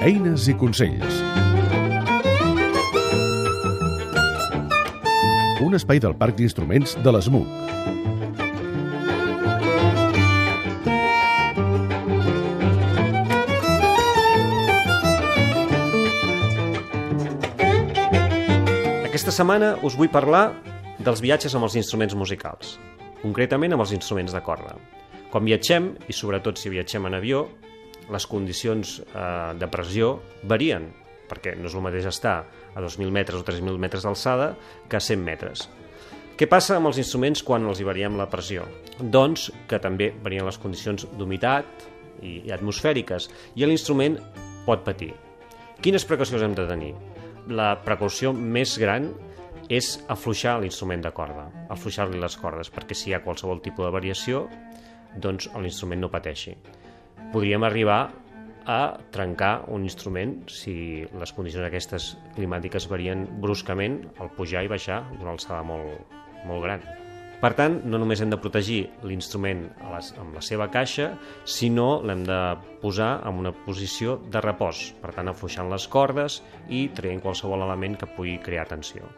Eines i consells. Un espai del Parc d'Instruments de l'ESMUC. Aquesta setmana us vull parlar dels viatges amb els instruments musicals, concretament amb els instruments de corda. Quan viatgem, i sobretot si viatgem en avió, les condicions eh, de pressió varien, perquè no és el mateix estar a 2.000 metres o 3.000 metres d'alçada que a 100 metres. Què passa amb els instruments quan els hi variem la pressió? Doncs que també varien les condicions d'humitat i, i atmosfèriques, i l'instrument pot patir. Quines precaucions hem de tenir? La precaució més gran és afluixar l'instrument de corda, afluixar-li les cordes, perquè si hi ha qualsevol tipus de variació, doncs l'instrument no pateixi. Podríem arribar a trencar un instrument si les condicions aquestes climàtiques varien bruscament al pujar i baixar d'una alçada molt, molt gran. Per tant, no només hem de protegir l'instrument amb la seva caixa, sinó l'hem de posar en una posició de repòs, per tant, afluixant les cordes i traient qualsevol element que pugui crear tensió.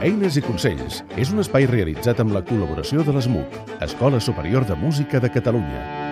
Eines i consells és un espai realitzat amb la col·laboració de l'ESMUC, Escola Superior de Música de Catalunya.